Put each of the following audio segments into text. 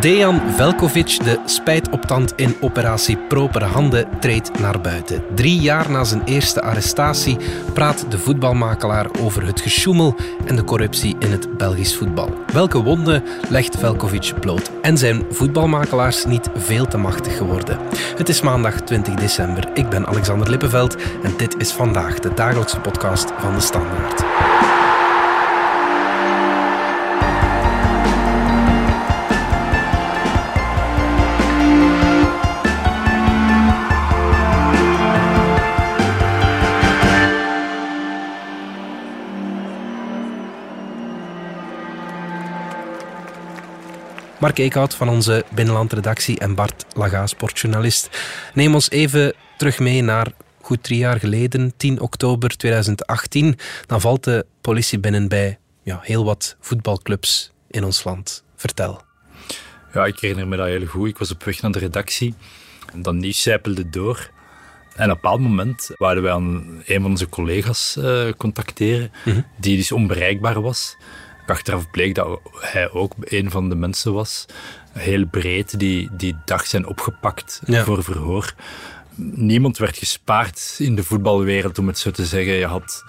Dejan Velkovic, de spijtoptand in operatie Propere Handen, treedt naar buiten. Drie jaar na zijn eerste arrestatie praat de voetbalmakelaar over het gesjoemel en de corruptie in het Belgisch voetbal. Welke wonden legt Velkovic bloot? En zijn voetbalmakelaars niet veel te machtig geworden? Het is maandag 20 december. Ik ben Alexander Lippenveld en dit is vandaag de dagelijkse podcast van de Standaard. Mark Eekhout van onze binnenlandredactie en Bart Laga, sportjournalist. Neem ons even terug mee naar goed drie jaar geleden, 10 oktober 2018. Dan valt de politie binnen bij ja, heel wat voetbalclubs in ons land. Vertel. Ja, ik herinner me dat heel goed. Ik was op weg naar de redactie. En dat nieuws zijpelde door. En op een bepaald moment waren wij aan een van onze collega's uh, contacteren, mhm. die dus onbereikbaar was achteraf bleek dat hij ook een van de mensen was, heel breed, die die dag zijn opgepakt voor verhoor. Niemand werd gespaard in de voetbalwereld, om het zo te zeggen. Je had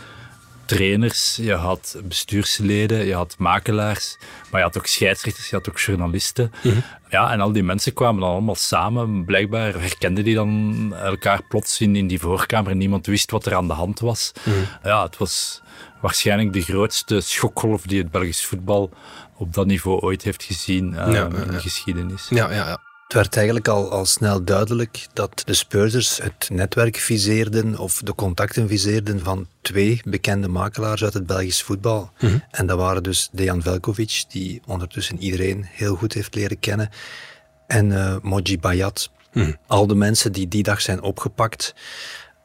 trainers, je had bestuursleden, je had makelaars, maar je had ook scheidsrechters, je had ook journalisten. Mhm. Ja, en al die mensen kwamen dan allemaal samen. Blijkbaar herkenden die dan elkaar plots in, in die voorkamer. Niemand wist wat er aan de hand was. Mhm. Ja, het was waarschijnlijk de grootste schokgolf die het Belgisch voetbal op dat niveau ooit heeft gezien uh, in de geschiedenis. Ja, ja, ja. Het werd eigenlijk al, al snel duidelijk dat de Speurders het netwerk viseerden of de contacten viseerden van twee bekende makelaars uit het Belgisch voetbal. Mhm. En dat waren dus Dejan Velkovic, die ondertussen iedereen heel goed heeft leren kennen, en uh, Moji Bayat. Mhm. Al de mensen die die dag zijn opgepakt,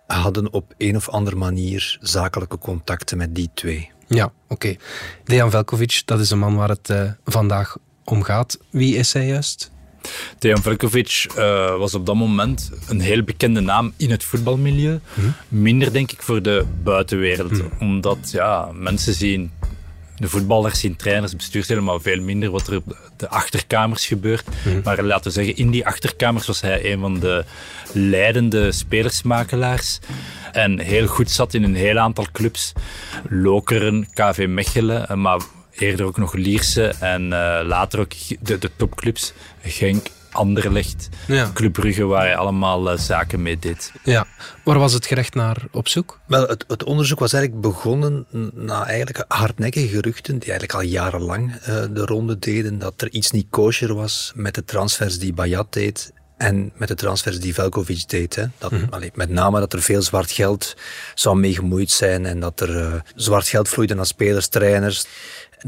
hadden op een of andere manier zakelijke contacten met die twee. Ja, oké. Dejan Velkovic, dat is een man waar het uh, vandaag om gaat. Wie is hij juist? Dejan Velkovic uh, was op dat moment een heel bekende naam in het voetbalmilieu. Mhm. Minder denk ik voor de buitenwereld. Mhm. Omdat ja, mensen zien de voetballers zien trainers, bestuursleden, maar veel minder wat er op de achterkamers gebeurt. Mhm. Maar laten we zeggen, in die achterkamers was hij een van de leidende spelersmakelaars. En heel goed zat in een heel aantal clubs. Lokeren, KV Mechelen, maar eerder ook nog Lierse en uh, later ook de, de topclubs. Genk, Anderlecht, ja. Club Brugge, waar hij allemaal uh, zaken mee deed. Ja. Waar was het gerecht naar op zoek? Wel, het, het onderzoek was eigenlijk begonnen na eigenlijk hardnekkige geruchten die eigenlijk al jarenlang uh, de ronde deden, dat er iets niet kosher was met de transfers die Bayat deed en met de transfers die Velkovic deed. Hè. Dat, mm -hmm. met name dat er veel zwart geld zou mee gemoeid zijn en dat er uh, zwart geld vloeide naar spelers, trainers.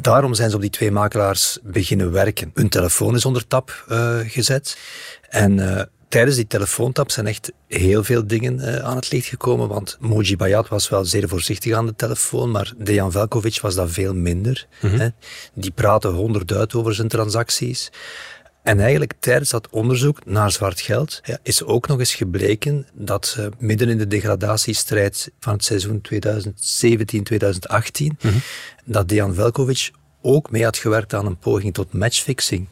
Daarom zijn ze op die twee makelaars beginnen werken. Hun telefoon is onder tap uh, gezet. En uh, tijdens die telefoontap zijn echt heel veel dingen uh, aan het licht gekomen. Want Moji Bayat was wel zeer voorzichtig aan de telefoon, maar Dejan Velkovic was dat veel minder. Mm -hmm. hè. Die praatte honderd over zijn transacties. En eigenlijk tijdens dat onderzoek naar zwart geld ja, is ook nog eens gebleken dat uh, midden in de degradatiestrijd van het seizoen 2017-2018, mm -hmm. dat Dejan Velkovic ook mee had gewerkt aan een poging tot matchfixing.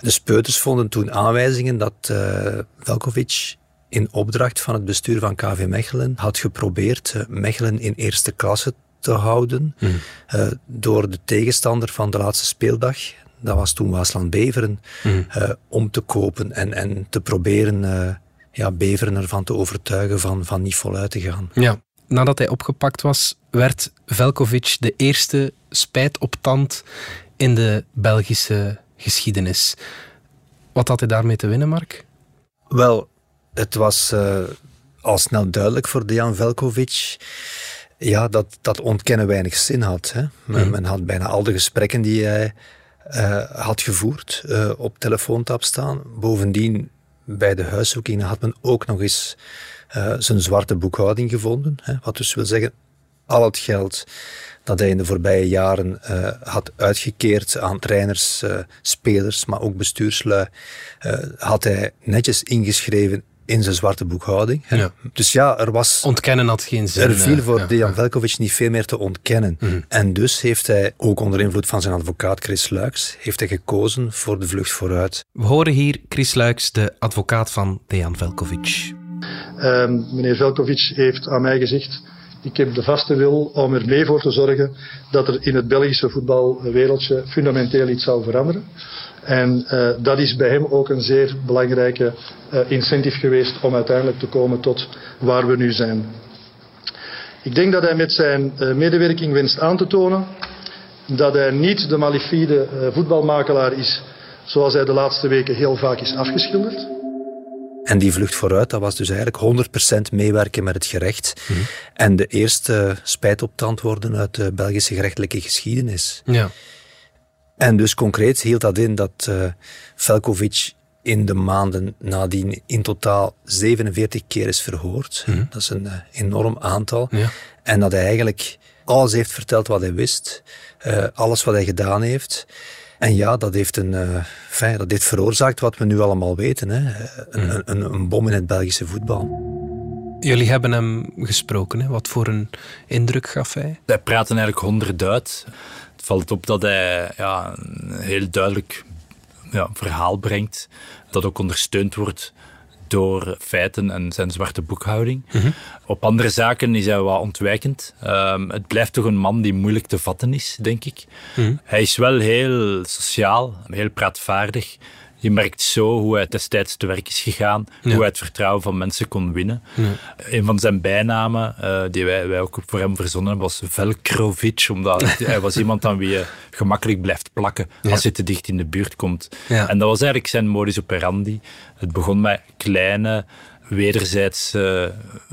De speuters vonden toen aanwijzingen dat uh, Velkovic in opdracht van het bestuur van KV Mechelen had geprobeerd uh, Mechelen in eerste klasse te houden mm. uh, door de tegenstander van de laatste speeldag, dat was toen Waasland Beveren, mm. uh, om te kopen en, en te proberen uh, ja, Beveren ervan te overtuigen van, van niet voluit te gaan. Ja. Nadat hij opgepakt was, werd Velkovic de eerste spijtoptand in de Belgische geschiedenis. Wat had hij daarmee te winnen, Mark? Wel, het was uh, al snel duidelijk voor Dejan Velkovic ja, dat, dat ontkennen weinig zin had. Hè. Men, mm. men had bijna al de gesprekken die hij uh, had gevoerd, uh, op telefoontap staan. Bovendien, bij de huiszoekingen had men ook nog eens uh, zijn zwarte boekhouding gevonden. Hè, wat dus wil zeggen, al het geld dat hij in de voorbije jaren had uitgekeerd aan trainers, spelers, maar ook bestuurslui, had hij netjes ingeschreven in zijn zwarte boekhouding. Ja. Dus ja, er was... Ontkennen had geen zin. Er viel eh, voor ja. Dejan Velkovic niet veel meer te ontkennen. Mhm. En dus heeft hij, ook onder invloed van zijn advocaat Chris Luiks, heeft hij gekozen voor de vlucht vooruit. We horen hier Chris Luiks, de advocaat van Dejan Velkovic. Ehm, meneer Velkovic heeft aan mij gezegd: Ik heb de vaste wil om er mee voor te zorgen dat er in het Belgische voetbalwereldje fundamenteel iets zou veranderen. En eh, dat is bij hem ook een zeer belangrijke eh, incentive geweest om uiteindelijk te komen tot waar we nu zijn. Ik denk dat hij met zijn eh, medewerking wenst aan te tonen dat hij niet de malafide eh, voetbalmakelaar is zoals hij de laatste weken heel vaak is afgeschilderd. En die vlucht vooruit, dat was dus eigenlijk 100% meewerken met het gerecht. En de eerste spijtoptand worden uit de Belgische gerechtelijke geschiedenis. Ja. En dus concreet hield dat in dat eh Velkovic in de maanden nadien in totaal 47 keer is verhoord. Dat is een eh, enorm aantal. Ja. En dat hij eigenlijk alles heeft verteld wat hij wist, eh, alles wat hij gedaan heeft. En ja, dat heeft, een, eh, fijn, dat heeft veroorzaakt wat we nu allemaal weten. Hè? Een, een, een bom in het Belgische voetbal. Jullie hebben hem gesproken. Hè? Wat voor een indruk gaf hij? Hij praat eigenlijk honderdduit. Het valt op dat hij ja, een heel duidelijk ja, verhaal brengt. Dat ook ondersteund wordt door feiten en zijn zwarte boekhouding. Op andere zaken is hij wat ontwijkend. Ehm, het blijft toch een man die moeilijk te vatten is, denk ik. Hij is wel heel sociaal, heel praatvaardig. Je merkt zo hoe hij destijds te werk is gegaan, hoe hij het vertrouwen van mensen kon winnen. Een van zijn bijnamen, eh, die wij, wij ook voor hem verzonnen, was Velkrovic, omdat hij was iemand aan wie je gemakkelijk blijft plakken als je te dicht in de buurt komt. En dat was eigenlijk zijn modus operandi. Het begon met kleine, wederzijds eh,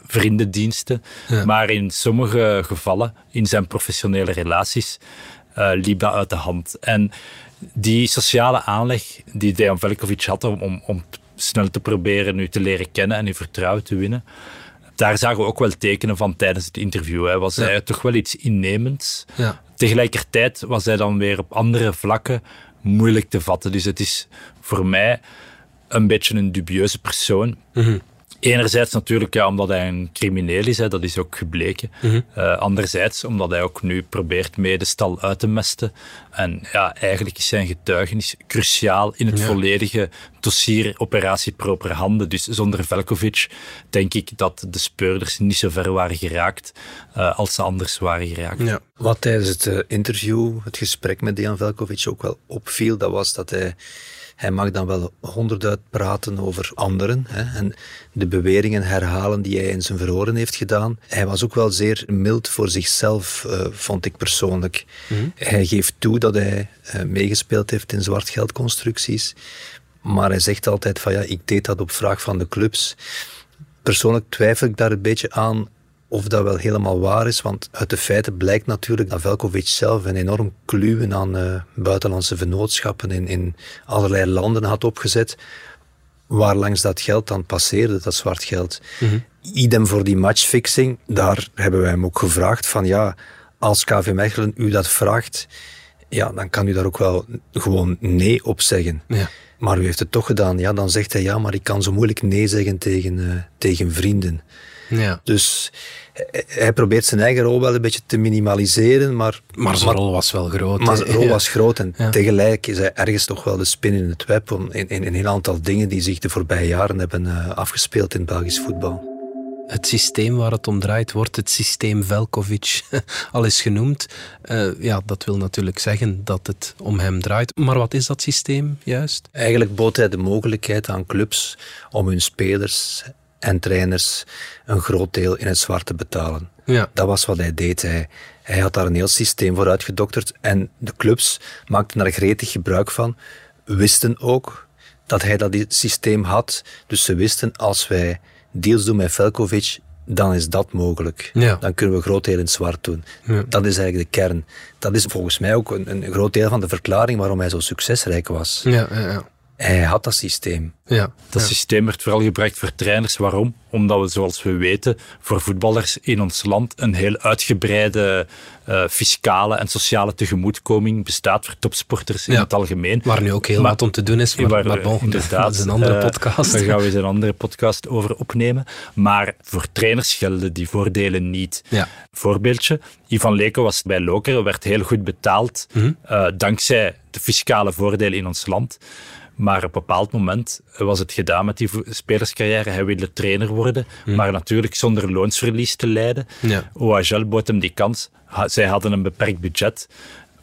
vriendendiensten, maar in sommige gevallen, in zijn professionele relaties, eh, liep dat uit de hand. En die sociale aanleg die Dejan Velkovic had om, om, om snel te proberen nu te leren kennen en uw vertrouwen te winnen, daar zagen we ook wel tekenen van tijdens het interview. Hij was hij toch wel iets innemends. Ja. Tegelijkertijd was hij dan weer op andere vlakken moeilijk te vatten. Dus het is voor mij een beetje een dubieuze persoon. Enerzijds natuurlijk ja, omdat hij een crimineel is, hè, dat is ook gebleken. Eh, anderzijds omdat hij ook nu probeert mee de stal uit te mesten. En ja, eigenlijk is zijn getuigenis cruciaal in het volledige dossier operatie proper handen. Dus zonder Velkovic denk ik dat de speurders niet zo ver waren geraakt eh, als ze anders waren geraakt. Ja. Wat tijdens het eh, interview, het gesprek met Dejan Velkovic ook wel opviel, dat was dat hij, hij mag dan wel honderd praten over anderen hè, en de beweringen herhalen die hij in zijn verhoren heeft gedaan. Hij was ook wel zeer mild voor zichzelf, eh, vond ik persoonlijk. Hij geeft toe dat hij eh, meegespeeld heeft in zwartgeldconstructies, maar hij zegt altijd van ja, ik deed dat op vraag van de clubs. Persoonlijk twijfel ik daar een beetje aan of dat wel helemaal waar is, want uit de feiten blijkt natuurlijk dat Velkovic zelf een enorm kluwen aan eh, buitenlandse vennootschappen in, in allerlei landen had opgezet, waar langs dat geld dan passeerde, dat zwart geld. Idem voor die matchfixing, daar hebben wij hem ook gevraagd van ja, als KV Mechelen u dat vraagt, ja, dan kan u daar ook wel gewoon nee op zeggen. Ja. Maar u heeft het toch gedaan. Ja, dan zegt hij ja, maar ik kan zo moeilijk nee zeggen tegen, eh, tegen vrienden. Ja. Dus hij- hij probeert zijn eigen rol wel een beetje te minimaliseren, maar, Maar zijn rol was wel groot. maar zijn rol Ja. was groot. En Ja. tegelijk is hij ergens toch wel de spin in het web om, in, in een heel aantal dingen die zich de voorbije jaren hebben eh, afgespeeld in Belgisch voetbal. Het systeem waar het om draait wordt het systeem Velkovic al is genoemd. Eh, ja, dat wil natuurlijk zeggen dat het om hem draait. Maar wat is dat systeem juist? Eigenlijk bood hij de mogelijkheid aan clubs om hun spelers en trainers een groot deel in het zwart te betalen. Ja. Dat was wat hij deed. Hij, hij had daar een heel systeem voor uitgedokterd en de clubs maakten daar gretig gebruik van, wisten ook dat hij dat systeem had. Dus ze wisten, als wij deals doen met Velkovic, dan is dat mogelijk. Ja. Dan kunnen we groot deel in het zwart doen. Ja. Dat is eigenlijk de kern. Dat is volgens mij ook een, een groot deel van de verklaring waarom hij zo succesrijk was. Ja, ja, ja. Hij had dat systeem. Ja. Dat systeem werd vooral gebruikt voor trainers. Waarom? Omdat we, zoals we weten, voor voetballers in ons land een heel uitgebreide uh, fiscale en sociale tegemoetkoming bestaat voor topsporters in het algemeen. Waar nu ook heel wat om te doen is, maar, waar, maar bon, inderdaad, dat is een andere uh, podcast. Daar gaan we eens een andere podcast over opnemen. Maar voor trainers gelden die voordelen niet. Ja. Voorbeeldje, Ivan Leko was bij Lokeren, werd heel goed betaald, mm -hmm. uh, dankzij de fiscale voordelen in ons land. Maar op een bepaald moment was het gedaan met die spelerscarrière. Hij wilde trainer worden, mm. maar natuurlijk zonder loonsverlies te lijden. Ja. OHL bood hem die kans. Zij hadden een beperkt budget.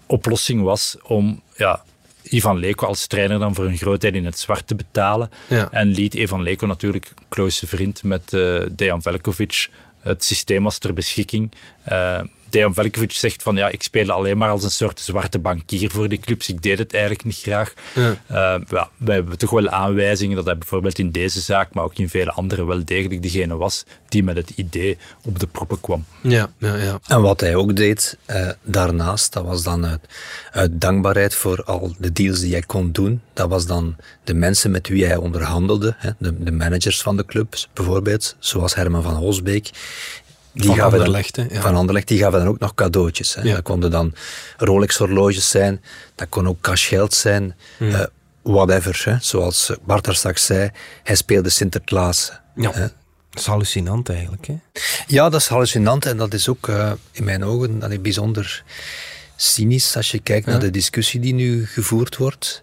Oplossing was om ja, Ivan Leko als trainer dan voor een groot deel in het zwart te betalen. Ja. En liet Ivan Leko natuurlijk, close vriend met uh, Dejan Velkovic, het systeem was ter beschikking. Uh, Dejan Velkovic zegt van ja, ik speel alleen maar als een soort zwarte bankier voor die clubs. Ik deed het eigenlijk niet graag. Ja. Uh, ja, wij hebben toch wel aanwijzingen dat hij bijvoorbeeld in deze zaak, maar ook in vele andere, wel degelijk degene was die met het idee op de proppen kwam. Ja, ja, ja. En wat hij ook deed uh, daarnaast, dat was dan uit, uit dankbaarheid voor al de deals die hij kon doen. Dat was dan de mensen met wie hij onderhandelde, hè, de, de managers van de clubs bijvoorbeeld, zoals Herman van Holsbeek. Die van gaven Anderlecht, dan, ja. Van Anderlecht, die gaven dan ook nog cadeautjes. Hè. Ja. Dat konden dan Rolex-horloges zijn, dat kon ook cashgeld zijn, Hmm. uh, whatever. Hè. Zoals Bart daar straks zei, hij speelde Sinterklaas. Ja. Hè. Dat is hallucinant eigenlijk. Hè? Ja, dat is hallucinant en dat is ook uh, in mijn ogen dat is bijzonder cynisch als je kijkt Ja. naar de discussie die nu gevoerd wordt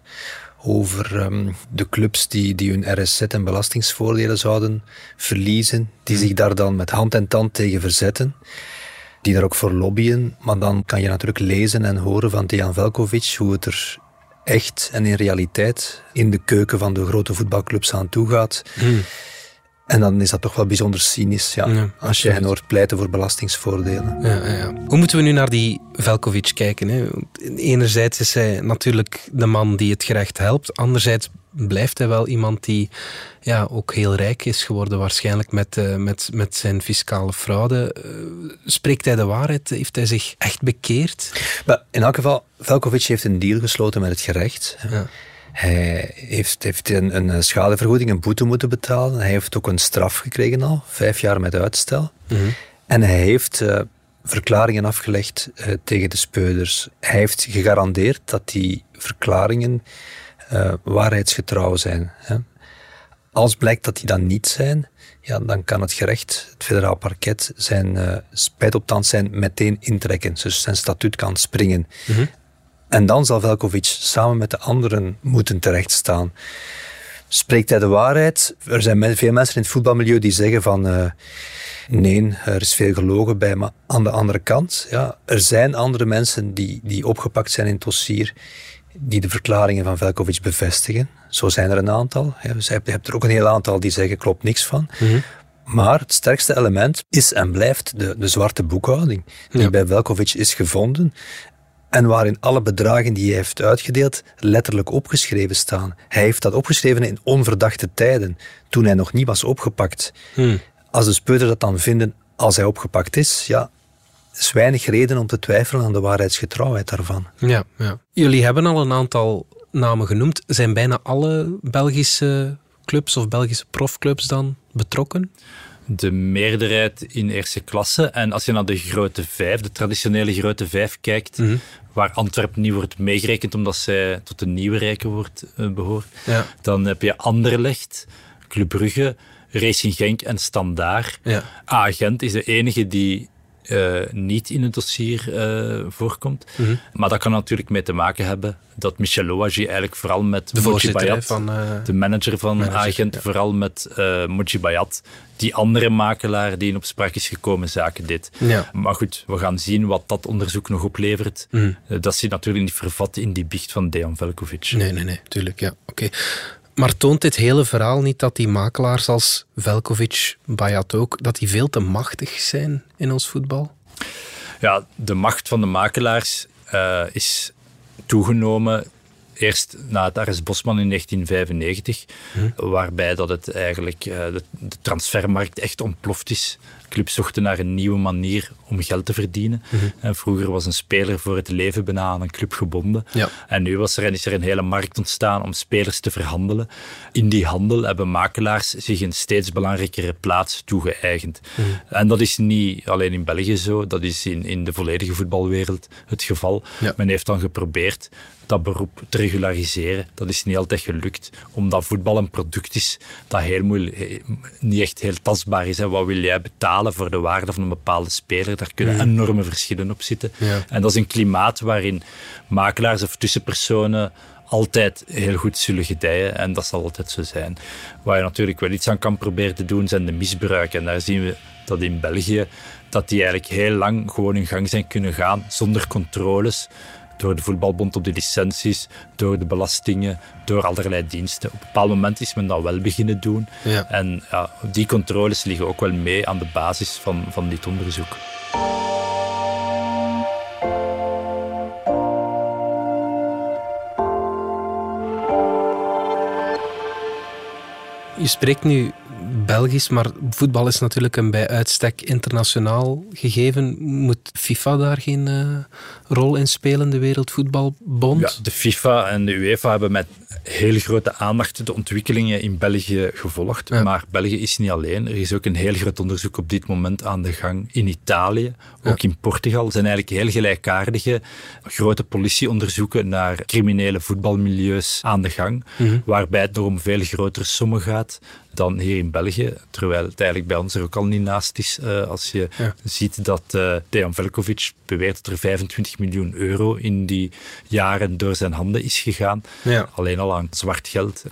over um, de clubs die, die hun RSZ en belastingsvoordelen zouden verliezen, die zich daar dan met hand en tand tegen verzetten, die daar ook voor lobbyen. Maar dan kan je natuurlijk lezen en horen van Dejan Velkovic hoe het er echt en in realiteit in de keuken van de grote voetbalclubs aan toe gaat. Hmm. En dan is dat toch wel bijzonder cynisch, ja. Ja, als je hen hoort pleiten voor belastingsvoordelen. Ja, ja, ja. Hoe moeten we nu naar die Velkovic kijken? Hè? Enerzijds is hij natuurlijk de man die het gerecht helpt. Anderzijds blijft hij wel iemand die ja, ook heel rijk is geworden, waarschijnlijk met, uh, met, met zijn fiscale fraude. Uh, spreekt hij de waarheid? Heeft hij zich echt bekeerd? Maar in elk geval, Velkovic heeft een deal gesloten met het gerecht. Ja. Hij heeft, heeft een, een, schadevergoeding, een boete moeten betalen. Hij heeft ook een straf gekregen al, vijf jaar met uitstel. Mm -hmm. En hij heeft uh, verklaringen afgelegd uh, tegen de speuders. Hij heeft gegarandeerd dat die verklaringen uh, waarheidsgetrouw zijn. Hè. Als blijkt dat die dat niet zijn, ja, dan kan het gerecht, het federaal parket, zijn uh, spijt op tand zijn meteen intrekken. Dus zijn statuut kan springen. Mm -hmm. En dan zal Velkovic samen met de anderen moeten terechtstaan. Spreekt hij de waarheid? Er zijn veel mensen in het voetbalmilieu die zeggen van... Uh, nee, er is veel gelogen bij. Maar aan de andere kant, ja, er zijn andere mensen die, die opgepakt zijn in het dossier die de verklaringen van Velkovic bevestigen. Zo zijn er een aantal. Ja, dus je hebt er ook een heel aantal die zeggen, klopt niks van. Mm -hmm. Maar het sterkste element is en blijft de, de zwarte boekhouding die Ja. bij Velkovic is gevonden en waarin alle bedragen die hij heeft uitgedeeld letterlijk opgeschreven staan. Hij heeft dat opgeschreven in onverdachte tijden, toen hij nog niet was opgepakt. Hmm. Als de speuders dat dan vinden als hij opgepakt is, ja, is weinig reden om te twijfelen aan de waarheidsgetrouwheid daarvan. Ja, ja. Jullie hebben al een aantal namen genoemd. Zijn bijna alle Belgische clubs of Belgische profclubs dan betrokken? De meerderheid in eerste klasse. En als je naar de grote vijf, de traditionele grote vijf kijkt, mm -hmm. waar Antwerpen niet wordt meegerekend omdat zij tot de nieuwe rijken wordt, uh, behoort, ja. dan heb je Anderlecht, Club Brugge, Racing Genk en Standaard. Ja. Agent is de enige die uh, niet in het dossier uh, voorkomt. Mm -hmm. Maar dat kan natuurlijk mee te maken hebben dat Michel Louagie eigenlijk vooral met de Bayat, van, uh, de manager van manager, Agent, ja. vooral met uh, Moji Bayat, die andere makelaar die in op sprake is gekomen zaken deed. Ja. Maar goed, we gaan zien wat dat onderzoek nog oplevert. Mm. Uh, dat zit natuurlijk niet vervat in die biecht van Dejan Velkovic. Nee, nee, nee, tuurlijk, ja. Oké. Okay. Maar toont dit hele verhaal niet dat die makelaars als Velkovic, Bayat ook, dat die veel te machtig zijn in ons voetbal? Ja, de macht van de makelaars uh, is toegenomen Eerst na het arrest Bosman in 1995, waarbij dat het eigenlijk uh, de, de, transfermarkt echt ontploft is. Clubs zochten naar een nieuwe manier om geld te verdienen. en vroeger was een speler voor het leven bijna aan een club gebonden. Ja. En nu was er, en is er een hele markt ontstaan om spelers te verhandelen. In die handel hebben makelaars zich een steeds belangrijkere plaats toegeëigend. En dat is niet alleen in België zo, dat is in, in de volledige voetbalwereld het geval. Ja. Men heeft dan geprobeerd dat beroep te regulariseren. Dat is niet altijd gelukt, omdat voetbal een product is dat heel moeilijk, niet echt heel tastbaar is. Hè. Wat wil jij betalen voor de waarde van een bepaalde speler? Daar kunnen enorme verschillen op zitten. Ja. En dat is een klimaat waarin makelaars of tussenpersonen altijd heel goed zullen gedijen en dat zal altijd zo zijn. Waar je natuurlijk wel iets aan kan proberen te doen, zijn de misbruiken. En daar zien we dat in België, dat die eigenlijk heel lang gewoon in gang zijn kunnen gaan zonder controles door de voetbalbond op de licenties, door de belastingen, door allerlei diensten. Op een bepaald moment is men dat wel beginnen doen. Ja. En ja, die controles liggen ook wel mee aan de basis van, van dit onderzoek. Je spreekt nu Belgisch, maar voetbal is natuurlijk een bij uitstek internationaal gegeven. Moet FIFA daar geen uh, rol in spelen, de Wereldvoetbalbond? Ja, de FIFA en de UEFA hebben met heel grote aandacht de ontwikkelingen in België gevolgd. Ja. Maar België is niet alleen. Er is ook een heel groot onderzoek op dit moment aan de gang in Italië. Ook in Portugal zijn eigenlijk heel gelijkaardige grote politieonderzoeken naar criminele voetbalmilieus aan de gang. Mhm. Waarbij het nog om veel grotere sommen gaat dan hier in België. Terwijl het eigenlijk bij ons er ook al niet naast is. Uh, als je Ja. ziet dat uh, Dejan Velkovic beweert dat er 25 miljoen euro in die jaren door zijn handen is gegaan. Ja. Alleen al aan zwart geld.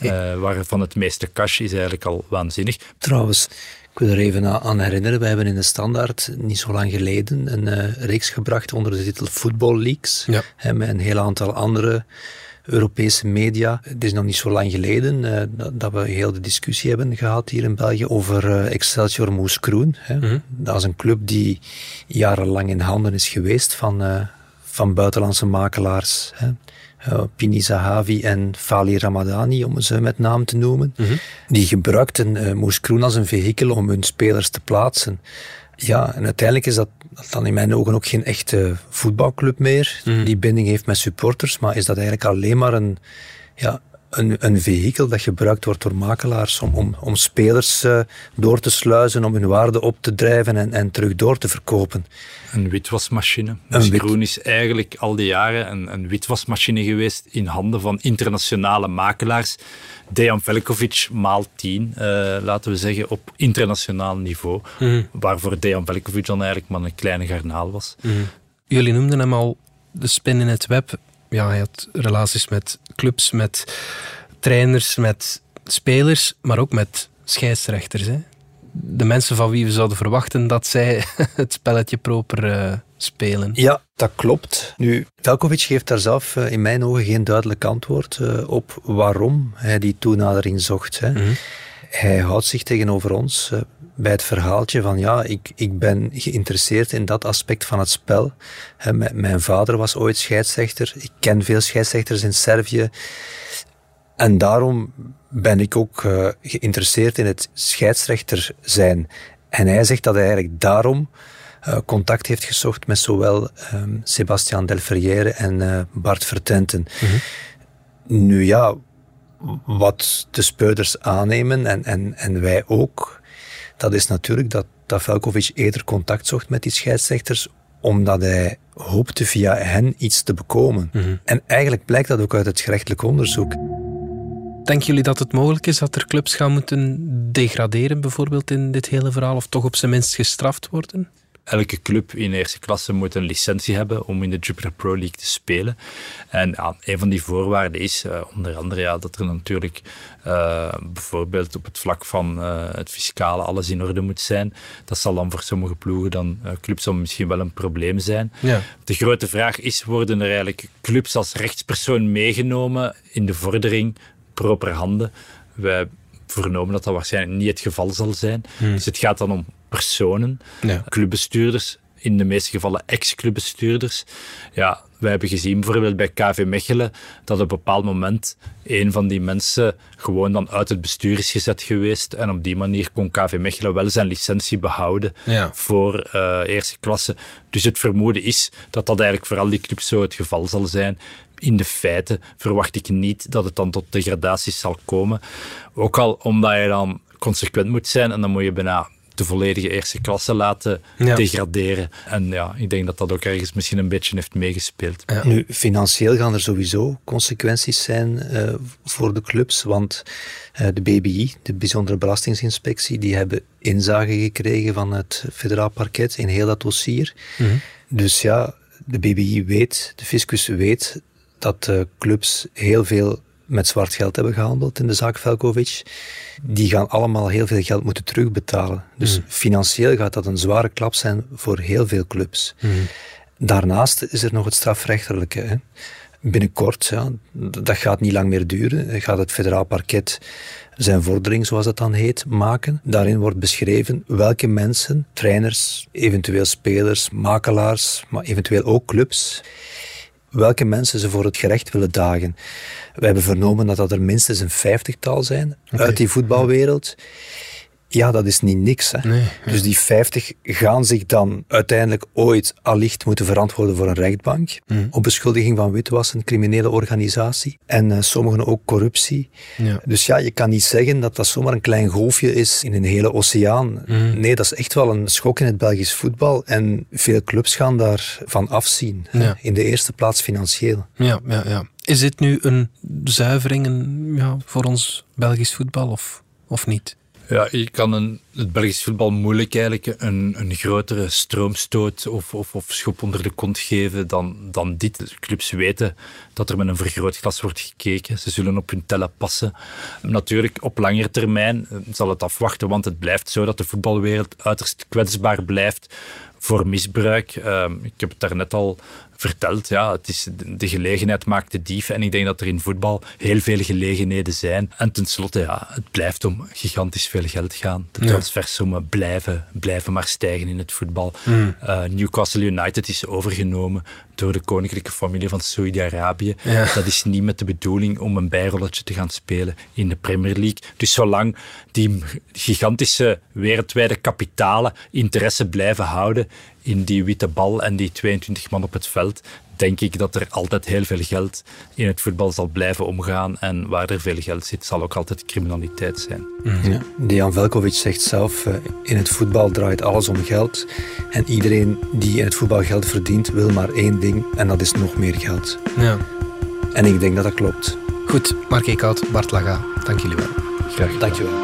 Eh, waarvan het meeste cash is eigenlijk al waanzinnig. Trouwens, ik wil er even aan herinneren, we hebben in de Standaard niet zo lang geleden een eh, reeks gebracht onder de titel Football Leaks. Ja. Hè, met een heel aantal andere Europese media. Het is nog niet zo lang geleden eh, dat, dat we heel de discussie hebben gehad hier in België over eh, Excelsior Moeskroen. Hè. Mhm. Dat is een club die jarenlang in handen is geweest van, van buitenlandse makelaars. Hè. Eh, Pini Zahavi en Fali Ramadani, om ze met naam te noemen. Die gebruikten eh Moes Kroen als een vehikel om hun spelers te plaatsen. Ja, en uiteindelijk is dat dan in mijn ogen ook geen echte voetbalclub meer, die binding heeft met supporters, maar is dat eigenlijk alleen maar een, ja, een, een vehikel dat gebruikt wordt door makelaars om, om, om spelers eh, door te sluizen, om hun waarde op te drijven en, en terug door te verkopen. Een witwasmachine. Een Dus wit- Groen is eigenlijk al die jaren een, een witwasmachine geweest in handen van internationale makelaars. Dejan Velkovic maal 10, eh, laten we zeggen, op internationaal niveau. Waarvoor Dejan Velkovic dan eigenlijk maar een kleine garnaal was. Jullie noemden hem al de spin in het web. Ja, hij had relaties met clubs, met trainers, met spelers, maar ook met scheidsrechters. Hè? De mensen van wie we zouden verwachten dat zij het spelletje proper eh, spelen. Ja, dat klopt. Nu, Velkovic geeft daar zelf eh, in mijn ogen geen duidelijk antwoord eh, op waarom hij die toenadering zocht. Hè. Hij houdt zich tegenover ons bij het verhaaltje van ja, ik, ik ben geïnteresseerd in dat aspect van het spel. Hè, mijn, vader was ooit scheidsrechter. Ik ken veel scheidsrechters in Servië. En daarom ben ik ook eh, geïnteresseerd in het scheidsrechter zijn. En hij zegt dat hij eigenlijk daarom eh, contact heeft gezocht met zowel ehm Sebastian Delferrière en eh, Bart Vertenten. Nu ja, wat de speurders aannemen en, en, en wij ook, dat is natuurlijk dat, dat Velkovic eerder contact zocht met die scheidsrechters omdat hij hoopte via hen iets te bekomen. En eigenlijk blijkt dat ook uit het gerechtelijk onderzoek. Denken jullie dat het mogelijk is dat er clubs gaan moeten degraderen, bijvoorbeeld in dit hele verhaal, of toch op zijn minst gestraft worden? Elke club in eerste klasse moet een licentie hebben om in de Jupiler Pro League te spelen. En ja, een van die voorwaarden is eh, onder andere ja, dat er natuurlijk eh, bijvoorbeeld op het vlak van eh, het fiscale alles in orde moet zijn. Dat zal dan voor sommige ploegen dan clubs dan misschien wel een probleem zijn. Ja. De grote vraag is, worden er eigenlijk clubs als rechtspersoon meegenomen in de vordering proper handen? Wij vernomen dat dat waarschijnlijk niet het geval zal zijn. Dus het gaat dan om personen, Ja. clubbestuurders, in de meeste gevallen ex-clubbestuurders. Ja, We hebben gezien bijvoorbeeld bij KV Mechelen dat op een bepaald moment een van die mensen gewoon dan uit het bestuur is gezet geweest. En op die manier kon KV Mechelen wel zijn licentie behouden voor uh, eerste klasse. Dus het vermoeden is dat dat eigenlijk voor al die clubs zo het geval zal zijn. In de feiten verwacht ik niet dat het dan tot degradaties zal komen. Ook al omdat je dan consequent moet zijn en dan moet je bijna de volledige eerste klasse laten degraderen. En ja, ik denk dat dat ook ergens misschien een beetje heeft meegespeeld. Nu, financieel gaan er sowieso consequenties zijn uh, voor de clubs, want uh, de BBI, de Bijzondere Belastingsinspectie, die hebben inzage gekregen van het federaal parket in heel dat dossier. Mm Dus ja, de BBI weet, de fiscus weet dat de clubs heel veel met zwart geld hebben gehandeld in de zaak Velkovic, die gaan allemaal heel veel geld moeten terugbetalen. Dus mm. financieel gaat dat een zware klap zijn voor heel veel clubs. Mm. Daarnaast is er nog het strafrechtelijke. Hè. Binnenkort, ja, dat gaat niet lang meer duren, gaat het federaal parket zijn vordering, zoals het dan heet, maken. Daarin wordt beschreven welke mensen, trainers, eventueel spelers, makelaars, maar eventueel ook clubs, welke mensen ze voor het gerecht willen dagen. We hebben vernomen dat dat er minstens een vijftigtal zijn uit die voetbalwereld. Ja, dat is niet niks. Hè. Dus die 50 gaan zich dan uiteindelijk ooit allicht moeten verantwoorden voor een rechtbank. Mm. Op beschuldiging van witwassen, criminele organisatie. En uh, sommigen ook corruptie. Ja. Dus ja, je kan niet zeggen dat dat zomaar een klein golfje is in een hele oceaan. Mm. Nee, dat is echt wel een schok in het Belgisch voetbal. En veel clubs gaan daarvan afzien. In de eerste plaats financieel. Ja, ja, ja. Is dit nu een zuivering ja, voor ons Belgisch voetbal of, of niet? Ja, je kan een, het Belgisch voetbal moeilijk eigenlijk een, een grotere stroomstoot of, of, of, schop onder de kont geven dan, dan dit. De clubs weten dat er met een vergrootglas wordt gekeken. Ze zullen op hun tellen passen. Natuurlijk, op langere termijn eh, zal het afwachten, want het blijft zo dat de voetbalwereld uiterst kwetsbaar blijft voor misbruik. Uh, ik heb het daarnet al verteld. Ja, het is, de gelegenheid maakt de dief. En ik denk dat er in voetbal heel veel gelegenheden zijn. En tenslotte, ja, het blijft om gigantisch veel geld gaan. De transfersommen blijven, blijven maar stijgen in het voetbal. Mm. Uh, Newcastle United is overgenomen door de koninklijke familie van Saudi-Arabië. Dat is niet met de bedoeling om een bijrolletje te gaan spelen in de Premier League. Dus zolang die gigantische wereldwijde kapitalen interesse blijven houden in die witte bal en die 22 man op het veld, denk ik dat er altijd heel veel geld in het voetbal zal blijven omgaan. En waar er veel geld zit, zal ook altijd criminaliteit zijn. Mhm. Ja. Dejan Velkovic zegt zelf, uh, in het voetbal draait alles om geld. En iedereen die in het voetbal geld verdient, wil maar één ding, en dat is nog meer geld. Ja. En ik denk dat dat klopt. Goed, Mark Eekhout, Bart Laga, dank jullie wel. Graag Dank je wel.